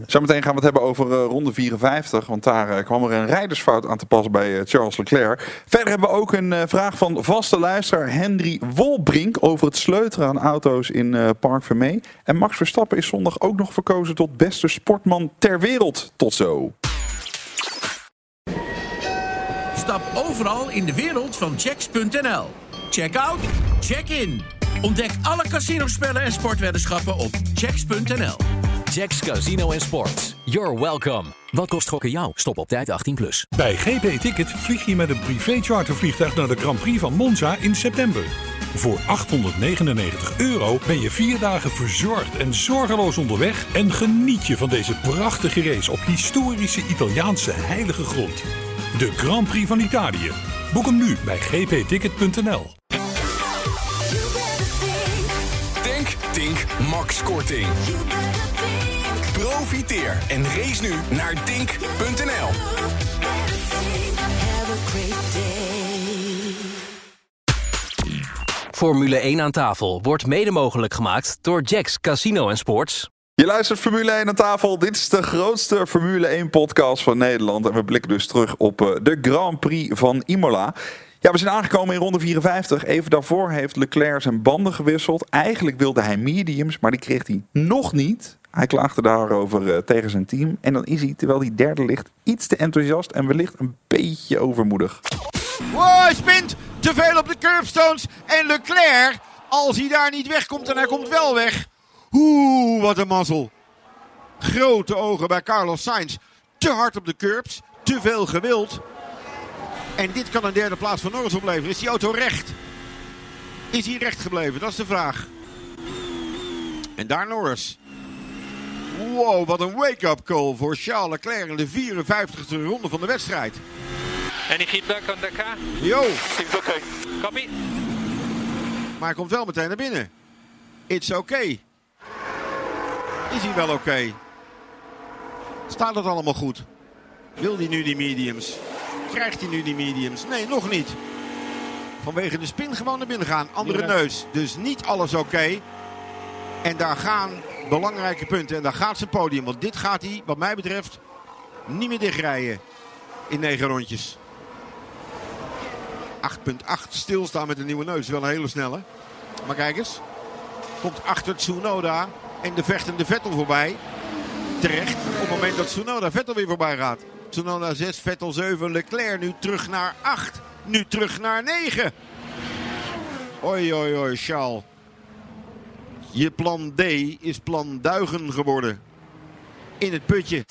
Zometeen gaan we het hebben over eh, ronde 54. Want daar kwam er een rijdersfout aan te pas bij Charles Leclerc. Verder hebben we ook een vraag van vaste luisteraar Henry Wolbrink... over het sleutelen aan auto's in Park Vermee. En Max Verstappen is zondag ook nog verkozen tot beste sportman ter wereld. Tot zo. Overal in de wereld van checks.nl. Check out, check in. Ontdek alle casinospellen en sportweddenschappen op checks.nl. Jacks Casino en Sports. You're welcome. Wat kost gokken jou? Stop op tijd 18+. Plus. Bij GP Ticket vlieg je met een privé chartervliegtuig naar de Grand Prix van Monza in september. Voor 899 euro ben je vier dagen verzorgd en zorgeloos onderweg en geniet je van deze prachtige race op historische Italiaanse heilige grond. De Grand Prix van Italië. Boek hem nu bij gpticket.nl. Denk, Tink, Max Korting. Profiteer en race nu naar dink.nl. Formule 1 aan tafel wordt mede mogelijk gemaakt door Jacks Casino en Sports. Je luistert Formule 1 aan tafel. Dit is de grootste Formule 1 podcast van Nederland. En we blikken dus terug op eh, de Grand Prix van Imola. Ja, we zijn aangekomen in ronde 54. Even daarvoor heeft Leclerc zijn banden gewisseld. Eigenlijk wilde hij mediums, maar die kreeg hij nog niet. Hij klaagde daarover eh, tegen zijn team. En dan is hij, terwijl hij derde ligt, iets te enthousiast en wellicht een beetje overmoedig. Wow, hij spint te veel op de curbstones. En Leclerc, als hij daar niet wegkomt en hij komt wel weg. Oeh, wat een mazzel. Grote ogen bij Carlos Sainz. Te hard op de curbs, te veel gewild. En dit kan een derde plaats voor Norris opleveren. Is die auto recht? Is hij recht gebleven? Dat is de vraag. En daar Norris. Wow, wat een wake-up call voor Charles Leclerc in de 54e ronde van de wedstrijd. Any feedback on the car? Yo. Seems okay. Copy. Maar hij komt wel meteen naar binnen. It's okay. Is hij wel oké? Staat het allemaal goed? Wil hij nu die mediums? Krijgt hij nu die mediums? Nee, nog niet. Vanwege de spin gewoon naar binnen gaan. Andere Ja. neus. Dus niet alles oké. En daar gaan belangrijke punten. En daar gaat zijn podium. Want dit gaat hij, wat mij betreft, niet meer dichtrijden. In negen rondjes. 8.8 stilstaan met een nieuwe neus. Wel een hele snelle. Maar kijk eens. Komt achter Tsunoda de vechtende Vettel voorbij. Terecht op het moment dat Tsunoda Vettel weer voorbij gaat. Tsunoda 6, Vettel 7, Leclerc nu terug naar 8. Nu terug naar 9. Oi, oi, oi, Charles. Je plan D is plan Duigen geworden. In het putje.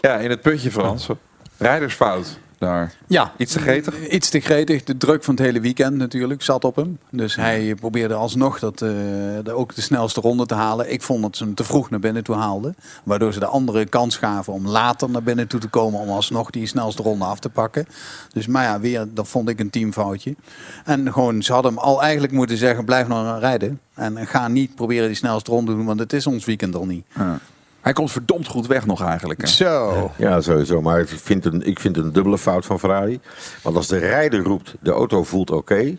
Ja, in het putje Frans. Rijdersfout daar. Ja. Iets te gretig? Iets te gretig. De druk van het hele weekend natuurlijk zat op hem. Dus hij probeerde alsnog dat, eh, de, ook de snelste ronde te halen. Ik vond dat ze hem te vroeg naar binnen toe haalden. Waardoor ze de andere kans gaven om later naar binnen toe te komen. Om alsnog die snelste ronde af te pakken. Dus maar ja, weer, dat vond ik een teamfoutje. En gewoon, ze hadden hem al eigenlijk moeten zeggen, blijf nog rijden. En ga niet proberen die snelste ronde te doen, want het is ons weekend al niet. Hij komt verdomd goed weg nog eigenlijk. Hè? Zo. Ja, sowieso. Maar ik vind, een, ik vind het een dubbele fout van Ferrari. Want als de rijder roept, de auto voelt oké...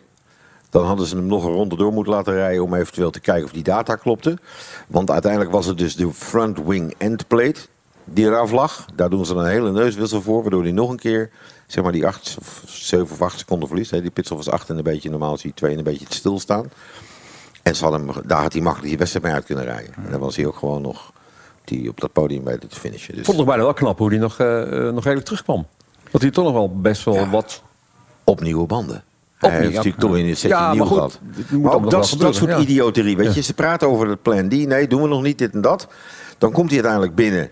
dan hadden ze hem nog een ronde door moeten laten rijden... om eventueel te kijken of die data klopte. Want uiteindelijk was het dus de front wing end plate... die eraf lag. Daar doen ze dan een hele neuswissel voor, waardoor hij nog een keer zeg maar die 8 of 7 of 8 seconden verliest. hè. Die pitstop was 8 en een beetje normaal zie je 2 en een beetje stilstaan. En ze hadden hem, daar had hij makkelijk die wedstrijd mee uit kunnen rijden. En dan was hij ook gewoon nog die op dat podium bij te finishen. Dus Ik vond het bijna wel knap hoe hij nog, eh, eh, nog redelijk terugkwam. Dat hij toch nog wel best wel wat... op nieuwe banden. Hij heeft natuurlijk toch in het setje Ja, nieuw gehad. Maar ook dat, soort ja. idioterie. Weet je, ze praten over het plan die. Nee, doen we nog niet dit en dat. Dan komt hij uiteindelijk binnen.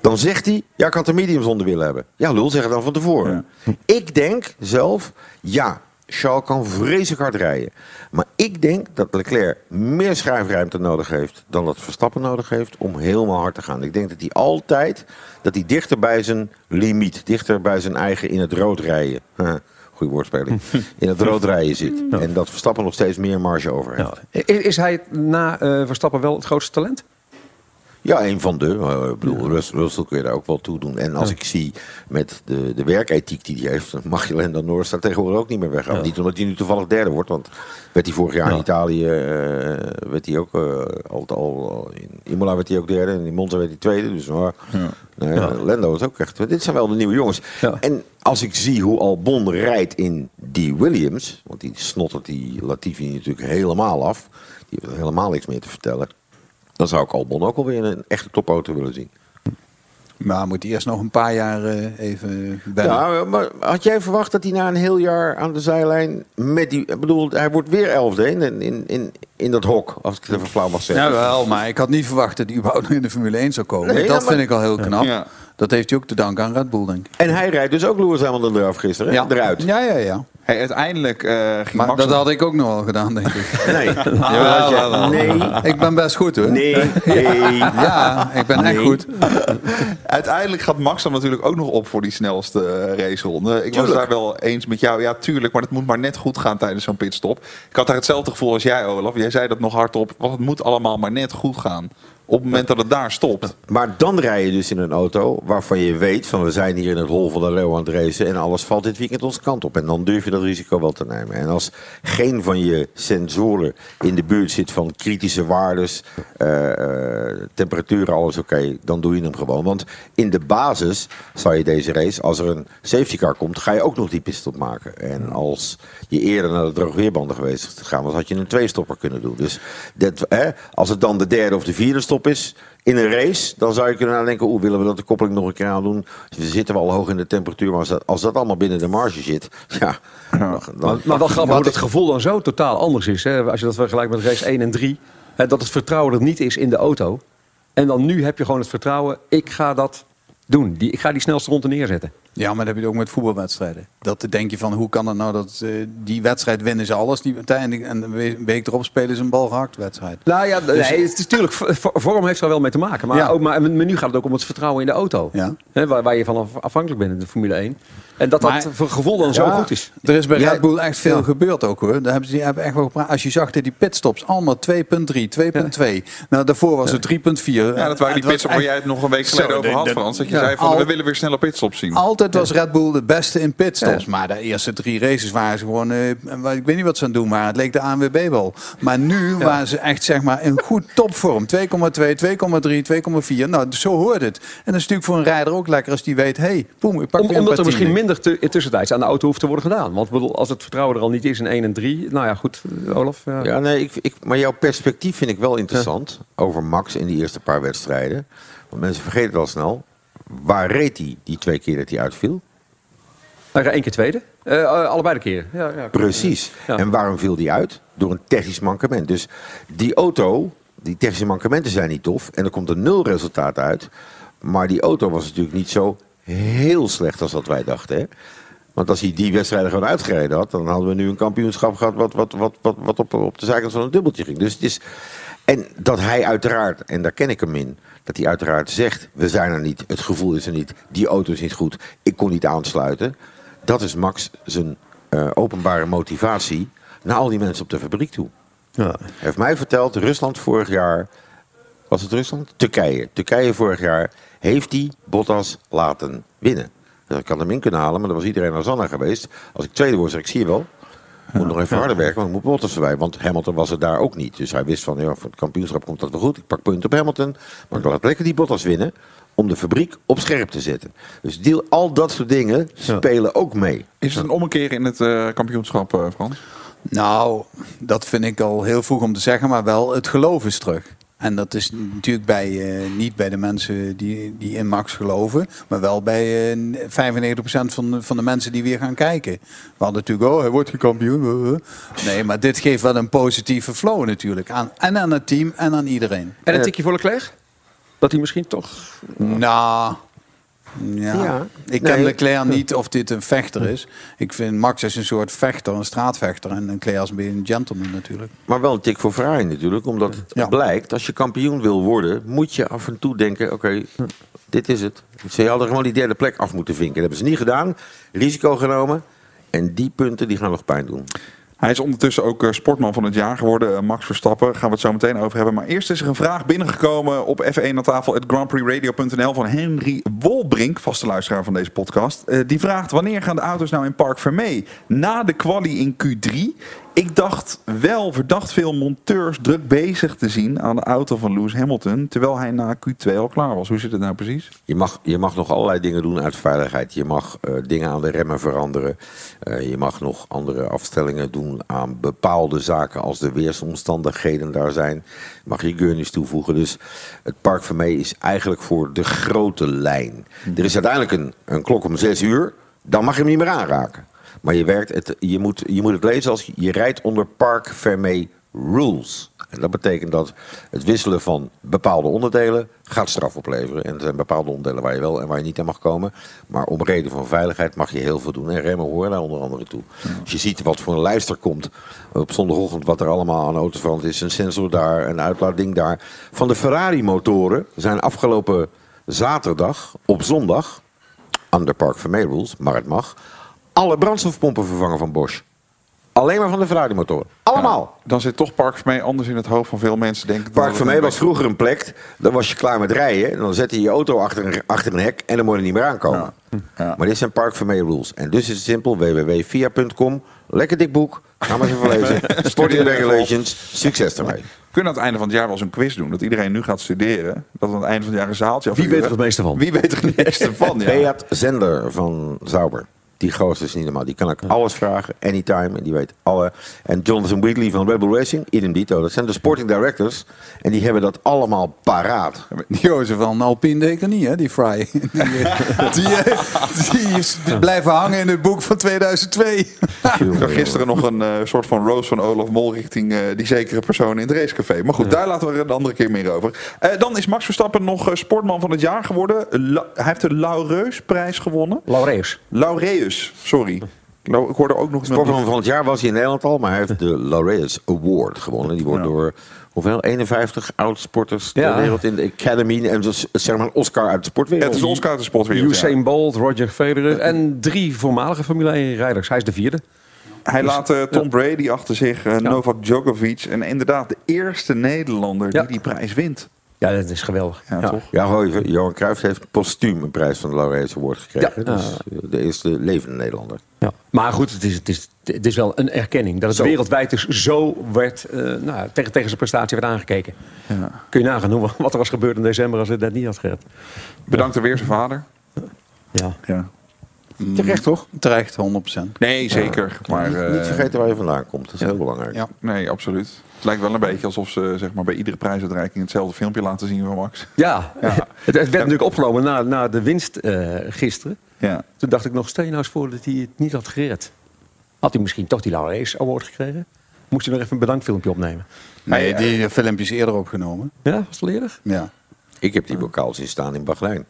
Dan zegt hij, ja, ik had de mediums onder willen hebben. Ja, lul, zeg het dan van tevoren. Ik denk zelf, ja, Charles kan vreselijk hard rijden. Maar ik denk dat Leclerc meer schrijfruimte nodig heeft dan dat Verstappen nodig heeft om helemaal hard te gaan. Ik denk dat hij altijd, dat hij dichter bij zijn limiet, dichter bij zijn eigen in het rood rijden. Goeie woordspeling. In het rood rijden zit. En dat Verstappen nog steeds meer marge over heeft. Is, is hij na eh, Verstappen wel het grootste talent? Ja, een van de. eh, ik bedoel, Rus- Russell kun je daar ook wel toe doen. En als Ja. ik zie met de, de werkethiek die hij heeft, dan mag je Lando Norris daar tegenwoordig ook niet meer weg. Niet omdat hij nu toevallig derde wordt, want werd hij vorig jaar in Italië, eh, werd hij ook, eh, al, al, in Imola werd hij ook derde en in Monza werd hij tweede. Dus maar. Lando is ook echt, dit zijn wel de nieuwe jongens. En als ik zie hoe Albon rijdt in die Williams, want die snottert die Latifi natuurlijk helemaal af. Die heeft helemaal niks meer te vertellen. Dan zou ik Albon ook alweer een echte topauto willen zien. Maar moet hij eerst nog een paar jaar eh, even wennen. Ja, maar had jij verwacht dat hij na een heel jaar aan de zijlijn met die... Ik bedoel, hij wordt weer elfde in, in, in, in dat hok, als ik het even flauw mag zeggen. Ja, wel, maar ik had niet verwacht dat hij überhaupt nog in de Formule 1 zou komen. Nee, dat ja, maar- vind ik al heel knap. Ja. Dat heeft hij ook te danken aan Red Bull, denk ik. En hij rijdt dus ook Lewis Hamilton eraf gisteren, hè? Ja. eruit. Ja, ja, ja. Hey, uiteindelijk eh, ging Maar Max... dat had ik ook nog wel gedaan, denk ik. Nee. Ja, jawel. nee. Ik ben best goed, hoor. Nee, nee. Ja, ik ben echt goed. Uiteindelijk gaat Max dan natuurlijk ook nog op voor die snelste eh, raceronde. Ik was daar wel eens met jou. Ja, tuurlijk, maar het moet maar net goed gaan tijdens zo'n pitstop. Ik had daar hetzelfde gevoel als jij, Olaf. Jij zei dat nog hardop. Want het moet allemaal maar net goed gaan. Op het moment dat het daar stopt. Maar dan rij je dus in een auto waarvan je weet van we zijn hier in het hol van de leeuw racen en alles valt dit weekend onze kant op. En dan durf je dat risico wel te nemen. En als geen van je sensoren in de buurt zit van kritische waardes, eh, temperaturen, alles oké, dan doe je hem gewoon. Want in de basis zou je deze race, als er een safety car komt, ga je ook nog die pitstop maken. En als je eerder naar de droogweerbanden geweest gegaan was, had je een twee-stopper kunnen doen. Dus dat, als het dan de derde of de vierde stop is in een race, dan zou je kunnen nadenken, oeh, willen we dat de koppeling nog een keer aan doen? We zitten wel hoog in de temperatuur, maar als dat, als dat allemaal binnen de marge zit, ja. Dan, dan- Maar, maar wel grappig hoe het gevoel dan zo totaal anders is. Hè? Als je dat vergelijkt met race 1 en 3. Hè, dat het vertrouwen er niet is in de auto. En dan nu heb je gewoon het vertrouwen. Ik ga dat doen. Die, ik ga die snelste ronde neerzetten. Ja, maar dat heb je ook met voetbalwedstrijden. Dat denk je van, hoe kan het nou dat eh, die wedstrijd winnen ze alles die uiteindelijk en een week erop spelen ze een bal gehakt wedstrijd. Nou ja, Dus- nee, het is natuurlijk, vorm heeft er wel mee te maken. Maar, Ja. ook, maar, maar nu gaat het ook om het vertrouwen in de auto. Ja. Hè, waar, waar je van af- afhankelijk bent in de Formule 1. En dat Maar- dat voor gevoel dan zo goed is. Er is bij Red Bull echt veel ja. gebeurd ook hoor. Daar hebben ze die hebben echt wel gepraat. Als je zag dat die pitstops allemaal 2.3, 2.2. Nou, daarvoor was het 3.4. Ja, dat waren die pitstops waar jij het nog een week geleden over had, Frans. Dat je Ja. zei van, Al- we willen weer snelle pitstops zien. Altijd was Red Bull de beste in pitstops. Maar de eerste drie races waren ze gewoon... eh, ik weet niet wat ze aan het doen waren. Het leek de ANWB wel. Maar nu waren ze echt zeg maar in goed topvorm. 2,2, 2,3, 2,4. Nou, zo hoort het. En dat is natuurlijk voor een rijder ook lekker als die weet... hey, poem, ik pak Om- weer een omdat er misschien minder te, tussentijds aan de auto hoeft te worden gedaan. Want bedoel, als het vertrouwen er al niet is in 1 en 3. Nou ja, goed, eh, Olaf. Ja. Ja, nee, ik, ik, maar jouw perspectief vind ik wel interessant over Max in die eerste paar wedstrijden. Want mensen vergeten het al snel. Waar reed hij die twee keer dat hij uitviel? Rijdt één keer tweede. Eh, eh, allebei de keer. Ja, ja, Precies. En waarom viel die uit? Door een technisch mankement. Dus die auto, die technische mankementen zijn niet tof. En er komt een nul resultaat uit. Maar die auto was natuurlijk niet zo heel slecht als dat wij dachten. Hè? Want als hij die wedstrijden gewoon uitgereden had, dan hadden we nu een kampioenschap gehad wat, wat, wat, wat, wat op, op de zijkant van een dubbeltje ging. Dus het is, en dat hij uiteraard, en daar ken ik hem in, dat hij uiteraard zegt: we zijn er niet, het gevoel is er niet, die auto is niet goed, ik kon niet aansluiten. Dat is Max zijn eh, openbare motivatie naar al die mensen op de fabriek toe. Hij heeft mij verteld, Rusland vorig jaar, was het Rusland? Turkije. Turkije vorig jaar heeft hij Bottas laten winnen. Dus ik had hem in kunnen halen, maar dan was iedereen naar Zanna geweest. Als ik tweede word, zeg ik, zie je wel. Moet nog even harder werken, want er moet Bottas erbij. Want Hamilton was er daar ook niet. Dus hij wist van, ja, voor het kampioenschap komt dat wel goed. Ik pak punten op Hamilton. Maar ik laat lekker die Bottas winnen. Om de fabriek op scherp te zetten. Dus die, al dat soort dingen spelen ook mee. Is het een ommekeer in het eh, kampioenschap, eh, Frans? Nou, dat vind ik al heel vroeg om te zeggen, maar wel het geloof is terug. En dat is natuurlijk bij, eh, niet bij de mensen die, die in Max geloven, maar wel bij eh 95% van, de- van de mensen die weer gaan kijken. We hadden natuurlijk, oh, hij wordt geen kampioen. eh, eh. Nee, maar dit geeft wel een positieve flow natuurlijk. Aan, en aan het team en aan iedereen. En een tikje voor Leclerc? Dat hij misschien toch... Nou, ja. Ja. Ik Nee. ken Leclerc niet of dit een vechter is. Ik vind Max is een soort vechter, een straatvechter. En Leclerc is een beetje een gentleman natuurlijk. Maar wel een tik voor Ferrari natuurlijk. Omdat het blijkt, als je kampioen wil worden, moet je af en toe denken: oké, dit is het. Ze hadden gewoon die derde plek af moeten vinken. Dat hebben ze niet gedaan. Risico genomen. En die punten die gaan nog pijn doen. Hij is ondertussen ook eh, sportman van het jaar geworden, eh, Max Verstappen. Gaan we het zo meteen over hebben. Maar eerst is er een vraag binnengekomen op F1 aan tafel grandprixradio.nl van Henry Wolbrink, vaste luisteraar van deze podcast. Eh, die vraagt: wanneer gaan de auto's nou in Park Vermee? Na de quali in Q3. Ik dacht wel verdacht veel monteurs druk bezig te zien aan de auto van Lewis Hamilton, terwijl hij na Q2 al klaar was. Hoe zit het nou precies? Je mag, je mag nog allerlei dingen doen uit veiligheid. Je mag eh, dingen aan de remmen veranderen. Eh, je mag nog andere afstellingen doen aan bepaalde zaken als de weersomstandigheden daar zijn. Mag je gurneys toevoegen. Dus het Park van Mee is eigenlijk voor de grote lijn. Er is uiteindelijk een, een klok om zes uur. Dan mag je hem niet meer aanraken. Maar je, werkt het, je, moet, je moet het lezen als je rijdt onder Park Vermee rules. En dat betekent dat het wisselen van bepaalde onderdelen gaat straf opleveren. En er zijn bepaalde onderdelen waar je wel en waar je niet aan mag komen. Maar om reden van veiligheid mag je heel veel doen. En remmen horen daar onder andere toe. Als je ziet wat voor een lijst er komt op zondagochtend, wat er allemaal aan auto's veranderd is. Een sensor daar, een uitlaatding daar. Van de Ferrari motoren zijn afgelopen zaterdag op zondag, under Park Vermee rules, maar het mag, alle brandstofpompen vervangen van Bosch. Alleen maar van de Ferrari motoren. Allemaal. Dan zit toch Park Vermee anders in het hoofd van veel mensen. Denk ik, Park Vermee was vroeger een plek, dan was je klaar met rijden. En dan zette je je auto achter een, achter een hek en dan moet je niet meer aankomen. Maar dit zijn Park Vermee rules. En dus is het simpel, www.via.com. Lekker dik boek, ga maar eens even lezen. Sporting regulations, succes ermee. We kunnen aan het einde van het jaar wel eens een quiz doen. Dat iedereen nu gaat studeren. Dat we aan het einde van het jaar een zaaltje Wie weet er het meeste van? Wie weet er het meeste van, ja. Beat Zender van Zauber. Die gozer is niet normaal. Die kan ik alles vragen, anytime. En die weet alle. En Jonathan Wheatley van Red Bull Racing, idem dito. Dat zijn de sporting directors. En die hebben dat allemaal paraat. Die gozer van Alpine deed ik niet, hè, die Fry. Die, eh, die, eh, die blijven hangen in het boek van 2002. Ik zag gisteren nog een eh, soort van roast van Olaf Mol richting eh, die zekere persoon in het racecafé. Maar goed, daar laten we er een andere keer meer over. Eh, dan is Max Verstappen nog sportman van het jaar geworden. La- hij heeft de Laureus-prijs gewonnen. Laureus. Laureus, sorry. Lau- ik hoorde ook nog Sportman van het jaar was hij in Nederland al. Maar hij heeft de Laureus Award gewonnen. Die wordt door hoeveel? 51 oud-sporters ter wereld in de Academy. En dus zeg maar een Oscar uit de sportwereld. Het is een Oscar uit de sportwereld, Usain Bolt, Roger Federer en drie voormalige Formule 1-rijders. Hij is de vierde. Hij laat eh, Tom Brady achter zich, eh, Novak Djokovic. En inderdaad de eerste Nederlander die die prijs wint. Ja, dat is geweldig. Ja, Ja. toch? Ja. Johan Cruijff heeft postuum een prijs van de Laureus Award gekregen. Ja. Dus eh, de eerste levende Nederlander. Ja. Maar goed, het is, het, is, het is wel een erkenning. Dat het Zo. wereldwijd dus zo werd, eh, nou, tegen, tegen zijn prestatie werd aangekeken. Ja. Kun je nagaan hoe- wat er was gebeurd in december als het dat niet had gered. Bedankt er weer zijn vader. Ja. ja. Terecht toch? Terecht, 100%. Nee, zeker. Maar, niet, eh, niet vergeten waar je vandaan komt. Dat is heel belangrijk. Ja. Nee, absoluut. Het lijkt wel een beetje alsof ze zeg maar, bij iedere prijsuitreiking hetzelfde filmpje laten zien van Max. Ja, Ja. het, het werd natuurlijk opgenomen na, na de winst eh, gisteren. Ja. Toen dacht ik nog, je nou voor dat hij het niet had gered. Had hij misschien toch die Laureus Award gekregen? Moest hij nog even een bedankfilmpje opnemen? Nee, die filmpje is eerder opgenomen. Ja, was het al eerder? Ja. Ik heb die bokaal zien staan in Bahrein.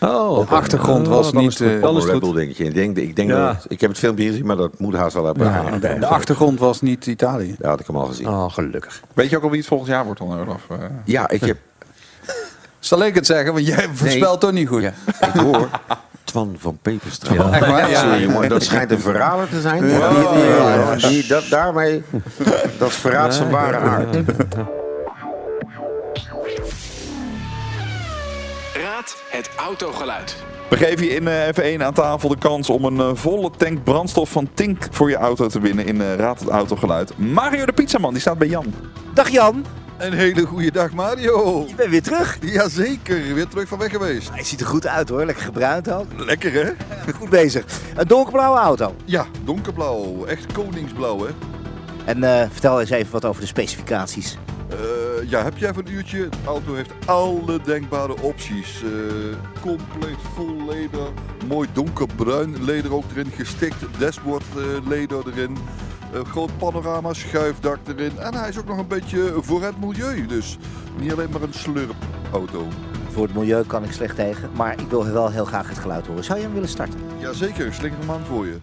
Oh, De achtergrond was dan niet... eh, een Red. Bull dingetje. Ik denk, ik, denk Ja. dat, ik heb het filmpje gezien, maar dat moet haast wel hebben. ja, de, de achtergrond was niet Italië. Ja, had ik hem al gezien. Oh, gelukkig. Weet je ook al wie het volgend jaar wordt dan, Olaf? Eh, Ja, ik heb... Zal ik het zeggen? Want jij voorspelt toch niet goed. Ja, ik hoor Twan van Peperstraat. Ja. Echt waar? Ja. Sorry, maar dat schijnt een verrader te zijn. Die, die- dat, daarmee, dat verraadt zijn ware aard. Raad het autogeluid. We geven je in eh, F1 aan tafel de kans om een eh, volle tank brandstof van Tink voor je auto te winnen in eh, Raad het Autogeluid. Mario de Pizzaman, die staat bij Jan. Dag Jan. Een hele goede dag Mario. Je bent weer terug. Jazeker, weer terug van weg geweest. Hij ziet er goed uit hoor, lekker gebruind ook. Lekker hè? Goed bezig. Een donkerblauwe auto. Ja, donkerblauw. Echt koningsblauw hè. En eh, vertel eens even wat over de specificaties. Uh, ja, heb je even een uurtje? De auto heeft alle denkbare opties. Uh, compleet vol leder. Mooi donkerbruin leder ook erin. Gestikt dashboard leder erin. groot panorama, schuifdak erin. En hij is ook nog een beetje voor het milieu. Dus niet alleen maar een slurpauto. Voor het milieu kan ik slecht tegen. Maar ik wil wel heel graag het geluid horen. Zou je hem willen starten? Jazeker, slinger hem aan voor je.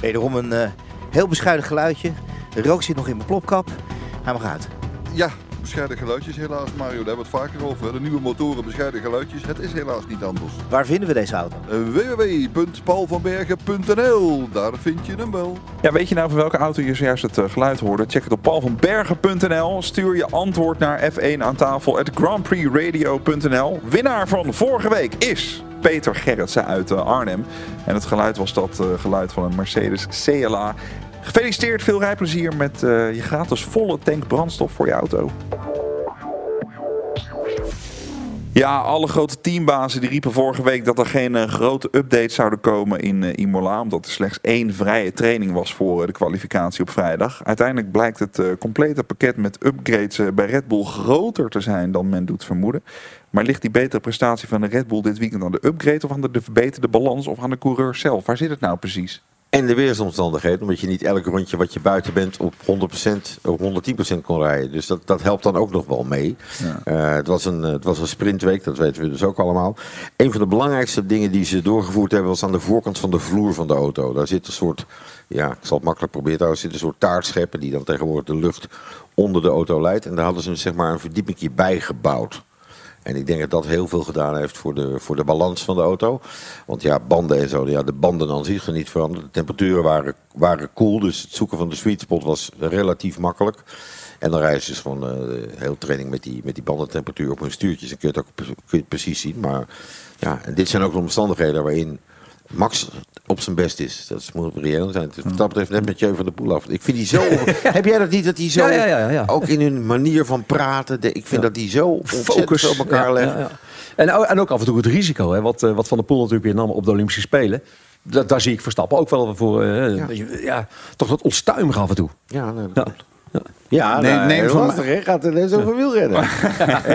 Wederom een heel bescheiden geluidje. De rook zit nog in mijn plopkap. Hij mag uit. Ja, bescheiden geluidjes helaas Mario. Daar hebben we het vaker over. De nieuwe motoren, bescheiden geluidjes. Het is helaas niet anders. Waar vinden we deze auto? Uh, www.paulvanbergen.nl Daar vind je hem wel. Ja, weet je nou van welke auto je zojuist het uh, geluid hoorde? Check het op paulvanbergen.nl. Stuur je antwoord naar F1 aan tafel at grandprixradio.nl. Winnaar van vorige week is... Peter Gerritsen uit uh, Arnhem. En het geluid was dat uh, geluid van een Mercedes CLA. Gefeliciteerd, veel rijplezier met uh, je gratis volle tank brandstof voor je auto. Ja, alle grote teambazen die riepen vorige week dat er geen uh, grote updates zouden komen in uh, Imola. Omdat er slechts één vrije training was voor de kwalificatie op vrijdag. Uiteindelijk blijkt het complete pakket met upgrades bij Red Bull groter te zijn dan men doet vermoeden. Maar ligt die betere prestatie van de Red Bull dit weekend aan de upgrade of aan de verbeterde balans of aan de coureur zelf? Waar zit het nou precies? En de weersomstandigheden, omdat je niet elk rondje wat je buiten bent op 100% of 110% kon rijden. Dus dat, dat helpt dan ook nog wel mee. Ja. Uh, het, was een, het was een sprintweek, dat weten we dus ook allemaal. Een van de belangrijkste dingen die ze doorgevoerd hebben was aan de voorkant van de vloer van de auto. Daar zit een soort, ja, ik zal het makkelijk proberen, daar zit een soort taartscheppen die dan tegenwoordig de lucht onder de auto leidt. En daar hadden ze zeg maar een verdiepingje bij gebouwd. En ik denk dat dat heel veel gedaan heeft voor de, voor de balans van de auto. Want ja, banden en zo, ja, de banden aan zich zijn niet veranderd. De temperaturen waren, waren koel, dus het zoeken van de sweet spot was relatief makkelijk. En dan rijden ze dus gewoon uh, heel training met die, met die bandentemperatuur op hun stuurtjes. Dan kun je het ook je precies zien. Maar ja, en dit zijn ook de omstandigheden waarin Max op zijn best is. Dat moet reëel zijn. Dus wat dat betreft net met je van de Poel af. Ik vind die zo... heb jij dat niet, dat die zo... Ja, ja, ja, ook in hun manier van praten. De, ik vind dat die zo Focus op elkaar leggen. En, en ook af en toe het risico. Hè, wat, wat Van der Poel natuurlijk weer nam op de Olympische Spelen. Dat, daar zie ik Verstappen ook wel voor. Uh, ja. toch dat onstuimig af en toe. Ja, nee, dat ja. Ja, nee, nou, neem van lastig, Gaat er net over wielrennen.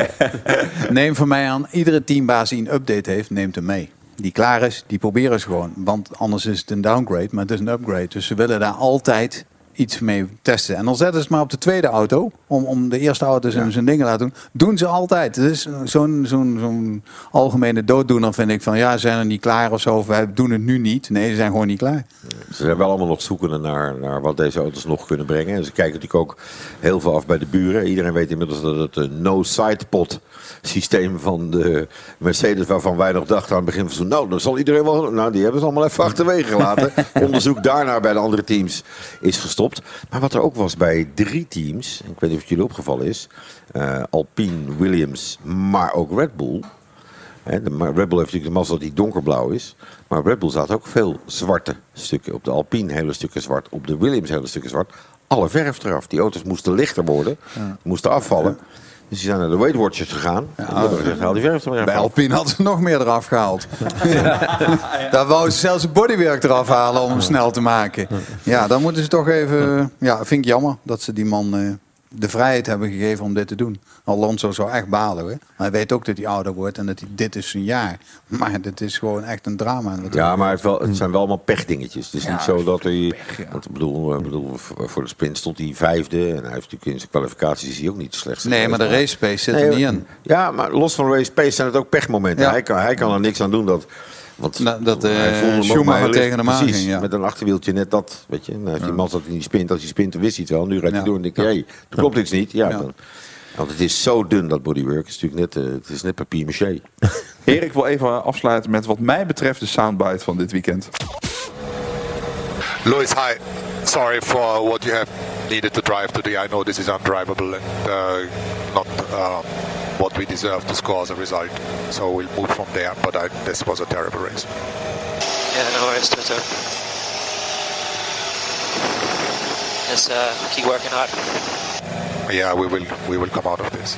neem van mij aan, iedere teambaas die een update heeft, neemt hem mee die klaar is, die proberen ze gewoon. Want anders is het een downgrade, maar het is een upgrade. Dus ze willen daar altijd iets mee testen. En dan zetten ze het maar op de tweede auto, om, om de eerste auto zijn, zijn dingen te laten doen. Doen ze altijd. Het is zo'n zo'n zo'n algemene dooddoener, vind ik. Van ja, ze zijn er niet klaar of zo, of wij doen het nu niet. Nee, ze zijn gewoon niet klaar. Ze zijn wel allemaal nog zoekende naar, naar wat deze auto's nog kunnen brengen. En ze kijken natuurlijk ook heel veel af bij de buren. Iedereen weet inmiddels dat het een no-side pot systeem van de Mercedes, waarvan wij nog dachten aan het begin van zo, nou, dan zal iedereen wel, nou, die hebben ze allemaal even achterwege gelaten. Onderzoek daarnaar bij de andere teams is gestopt. Maar wat er ook was bij drie teams, ik weet niet of het jullie opgevallen is, uh, Alpine, Williams, maar ook Red Bull. De Red Bull heeft natuurlijk de mazzel dat die donkerblauw is. Maar Red Bull zat ook veel zwarte stukken. Op de Alpine hele stukken zwart. Op de Williams hele stukken zwart. Alle verf eraf. Die auto's moesten lichter worden. Moesten afvallen. Dus die zijn naar de Weight Watchers gegaan. Ja, en die hebben gezegd, haal die verf er maar Bij Alpine hadden ze nog meer eraf gehaald. Daar wou ze zelfs het bodywerk eraf halen om hem snel te maken. Ja, dan moeten ze toch even... Ja, vind ik jammer dat ze die man... De vrijheid hebben gegeven om dit te doen. Alonso zou echt balen. Hè? Maar hij weet ook dat hij ouder wordt en dat hij, dit is zijn jaar. Maar dit is gewoon echt een drama. Ja, maar het, wel, het zijn wel allemaal pechdingetjes. Het is niet zo dat hij... Pech, want ik bedoel, ik bedoel, voor de sprint stond hij vijfde. En hij heeft natuurlijk in zijn kwalificaties is hij ook niet slecht. Nee, maar de race pace zit nee, er niet in. Ja, maar los van race pace zijn het ook pechmomenten. Ja. Hij, kan, hij kan er niks aan doen dat... Want nou, dat uh, Schumacher tegen de maan ging, ja. Met een achterwieltje net dat, weet je. Nou, die man zat in die spint, als hij spint, wist hij het wel. Nu rijdt hij door en denk ik, hey, er klopt iets niet. Ja, dan, want het is zo dun, dat bodywork. Het is natuurlijk net, uh, het is net papier maché. Erik wil even afsluiten met wat mij betreft de soundbite van dit weekend. Louis, hi. Sorry for what you have needed to drive today. I know this is undrivable and uh, not... Uh, what we deserve to score as a result. So we'll move from there. But I, this was a terrible race. Yeah, no worries, Toto. Just uh, keep working hard. Yeah, we will we will come out of this.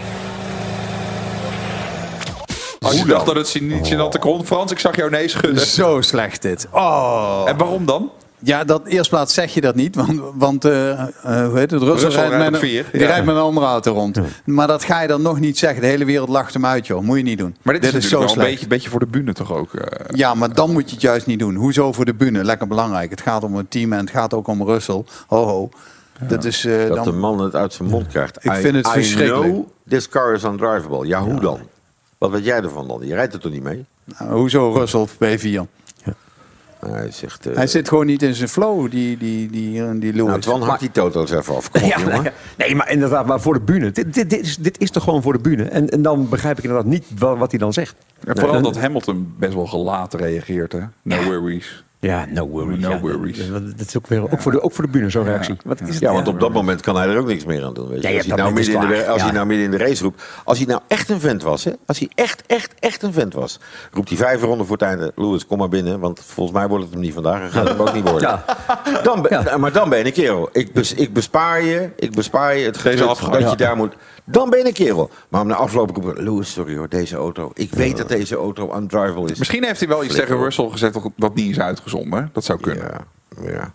Als je dacht dat het niet gênant kon, Frans, ik zag jou nee schudden. Zo slecht dit. Oh. En waarom dan? Ja, dat eerst plaats zeg je dat niet, want, want eh, eh, hoe heet het? Russell, Russell rijdt met, op een- vier, die ja. rijdt met een andere auto rond. Maar dat ga je dan nog niet zeggen. De hele wereld lacht hem uit, joh. Moet je niet doen. Maar dit, is, zo natuurlijk wel een slecht. beetje, beetje voor de bühne toch ook? eh? Ja, maar dan moet je het juist niet doen. Hoezo voor de bühne? Lekker belangrijk. Het gaat om een team en het gaat ook om Russell. Ho, ho. Dat is eh, Dat dan... de man het uit zijn mond krijgt. Ik I- vind het I verschrikkelijk. know this car is undrivable. Ja, hoe dan? Wat weet jij ervan dan? Je rijdt er toch niet mee? Nou, hoezo Russell P4? Hij zegt... eh, Hij zit gewoon niet in zijn flow, die, die, die, die Lewis. nou, Twan, die toto's even af. Kom op, Ja, jongen. ja. Nee, maar inderdaad, maar voor de bühne. Dit, dit, dit, is, dit is toch gewoon voor de bühne. En, en dan begrijp ik inderdaad niet wel wat hij dan zegt. En vooral Nee, dat Hamilton best wel gelaten reageert. Hè? No worries. Ja, no worries. No ja. worries. Dat is ook, weer, ook, voor de, ook voor de bühne zo'n reactie. Wat is het? Ja, want op dat moment kan hij er ook niks meer aan doen. Weet je. Als hij, nou midden in, de, als hij nou midden in de race roept. Als hij nou echt een vent was, hè? als hij echt, echt, echt een vent was. roept hij vijf ronden voor het einde. Lewis, kom maar binnen. Want volgens mij wordt het hem niet vandaag. En gaat het hem ook niet worden. Ja. Dan Maar dan ben je een kerel. Ik, bes, ik bespaar je. Ik bespaar je het gegeven afgang. dat je daar moet. Dan ben je een kerel. Maar om na afloop roepen. Lewis, sorry hoor, deze auto. Ik weet dat deze auto undrivable is. Misschien heeft hij wel iets Flikker tegen. Russell gezegd dat- dat niet is uitgezonden. Dat zou kunnen. Ja. ja.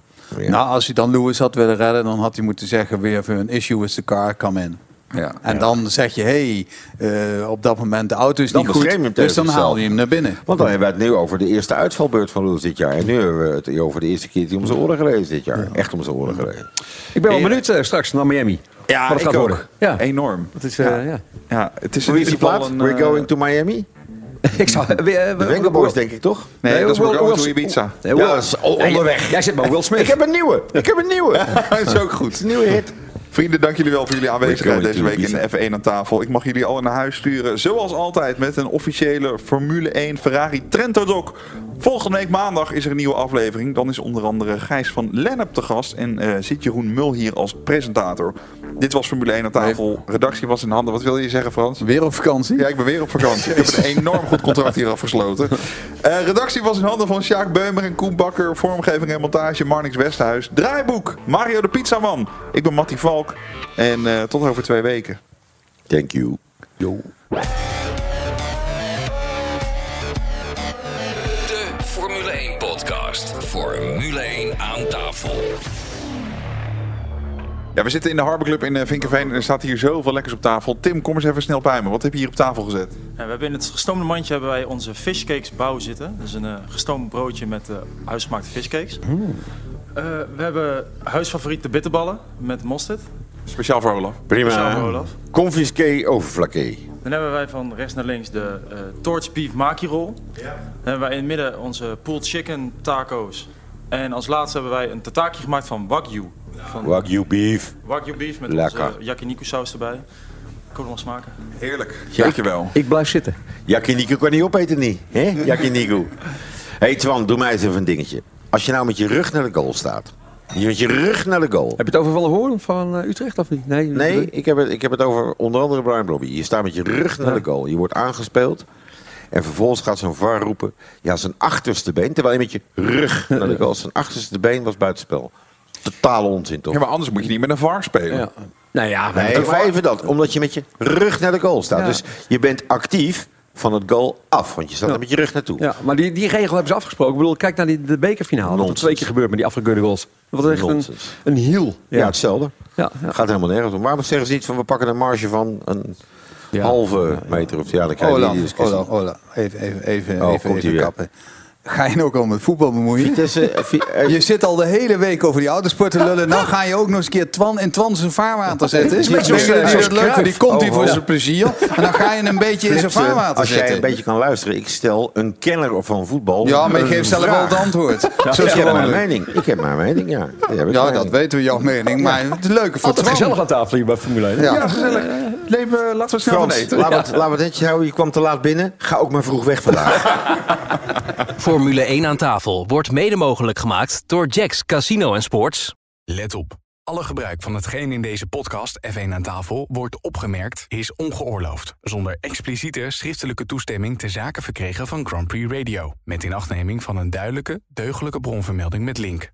Nou, als hij dan Lewis had willen redden, dan had hij moeten zeggen: We have an issue with the car, come in. Ja. En dan zeg je: Hé, hey, eh, op dat moment de auto is Dan niet goed. Dus dan haal je hem naar binnen. Want dan hebben we het nu over de eerste uitvalbeurt van Lewis dit jaar. En nu hebben we het over de eerste keer die om zijn oren gereden is dit jaar. Echt om zijn oren gereden. Ik ben wel benieuwd eh, straks naar Miami. Ja, ik gaat ook. worden. Ja. Enorm. Dat is, eh, ja. ja. Ja, het is Hoe is die plaat? een... We're going to Miami? Ik zou, De Venga Boys, denk ik toch? Nee, dat is Will- Will- to Ibiza. Nee, Ja, dat is onderweg. Jij zit maar Will Smith. Ik heb een nieuwe. Ik heb een nieuwe. Dat is ook goed. een nieuwe hit. Vrienden, dank jullie wel voor jullie aanwezigheid deze week in de F1 aan tafel. Ik mag jullie allen naar huis sturen, zoals altijd, met een officiële Formule 1 Ferrari Trento Doc. Volgende week maandag is er een nieuwe aflevering. Dan is onder andere Gijs van Lennep te gast en eh, zit Jeroen Mul hier als presentator. Dit was Formule 1 aan tafel. Redactie was in handen. Wat wil je zeggen, Frans? Weer op vakantie? Ja, ik ben weer op vakantie. ik heb een enorm goed contract hier afgesloten. Eh, redactie was in handen van Sjaak Beumer en Koen Bakker. Vormgeving en montage Marnix Westhuis. Draaiboek Mario de Pizzaman. Ik ben Mattie Valk. En eh, tot over twee weken. Thank you. Yo. De Formule 1 podcast. Formule 1 aan tafel. Ja, we zitten in de Harbor Club in eh, Vinkenveen en er staat hier zoveel lekkers op tafel. Tim, kom eens even snel bij me. Wat heb je hier op tafel gezet? Ja, we hebben in het gestoomde mandje hebben wij onze fishcakes bouw zitten. Dus een eh, gestoomd broodje met eh huisgemaakte fishcakes. Eh, we hebben huisfavoriet de bitterballen met mosterd. Speciaal voor Olaf. Speciaal voor Prima. Olaf. Confisqué overflaké. Dan hebben wij van rechts naar links de eh torch beef maki roll. Dan hebben wij in het midden onze pulled chicken taco's. En als laatste hebben wij een tataki gemaakt van wagyu. Van Wagyu beef. wagyu beef met Lekker. onze yakiniku saus erbij. Kom nog smaken. Heerlijk. Ja. Dankjewel. Ik blijf zitten. Yakiniku kan niet opeten, niet. hè? Yakiniku. hey Twan, doe mij eens even een dingetje. Als je nou met je rug naar de goal staat. Je met je rug naar de goal. Heb je het over Van Hoorn van eh, Utrecht of niet? Nee, Nee, ik heb, het, ik heb het over onder andere Brian Brobby. Je staat met je rug naar de goal. Je wordt aangespeeld. En vervolgens gaat zo'n VAR roepen... Ja, zijn achterste been. Terwijl je met je rug naar de goal... Zijn achterste been was buitenspel. Totale onzin, toch? Ja, maar anders moet je niet met een VAR spelen. Ja. Nou ja, we Nee, hebben maar even dat. Omdat je met je rug naar de goal staat. Ja. Dus je bent actief van het goal af. Want je staat er met je rug naartoe. Ja, maar die, die regel hebben ze afgesproken. Ik bedoel, kijk naar die, de bekerfinale. Wat er Nonsens. twee keer gebeurt met die afgekeurde goals. Dat was echt een, Nonsens. een hiel. Ja, hetzelfde. Ja, ja. Gaat helemaal nergens om. Waarom zeggen ze niet van we pakken een marge van een Ja. halve meter? Of ja, dan krijg je die discussie. Olaf. Even, even, even, Oh, even, even weer. Ga je ook al met voetbal bemoeien? Vitesse, eh, eh, Je zit al de hele week over die autosport te lullen. Nou ga je ook nog eens een keer Twan in Twan zijn vaarwater zetten. Is een die zoals dat leuk vindt. Die komt hier Oh, voor oh. zijn plezier. En dan ga je een beetje in zijn vaarwater Als jij een zetten. beetje kan luisteren. Ik stel een kenner van voetbal. Ja, maar je een geeft zelf vraag. wel het antwoord. Zo ik is heb mijn mening. Ik heb mijn mening, ja. Ik Ja, dat weten we, jouw mening. Maar het is leuker voor Altijd Twan. gezellig aan tafel hier bij Formule 1. Ja. Ja, gezellig. Leven, laten we snel eten. laten we het- netjes houden. Je kwam te laat binnen. Ga ook maar vroeg weg vandaag. Formule 1 aan tafel wordt mede mogelijk gemaakt door Jacks Casino en Sports. Let op. Alle gebruik van hetgeen in deze podcast F1 aan tafel wordt opgemerkt is ongeoorloofd. Zonder expliciete schriftelijke toestemming te zaken verkregen van Grand Prix Radio. Met inachtneming van een duidelijke, deugdelijke bronvermelding met link.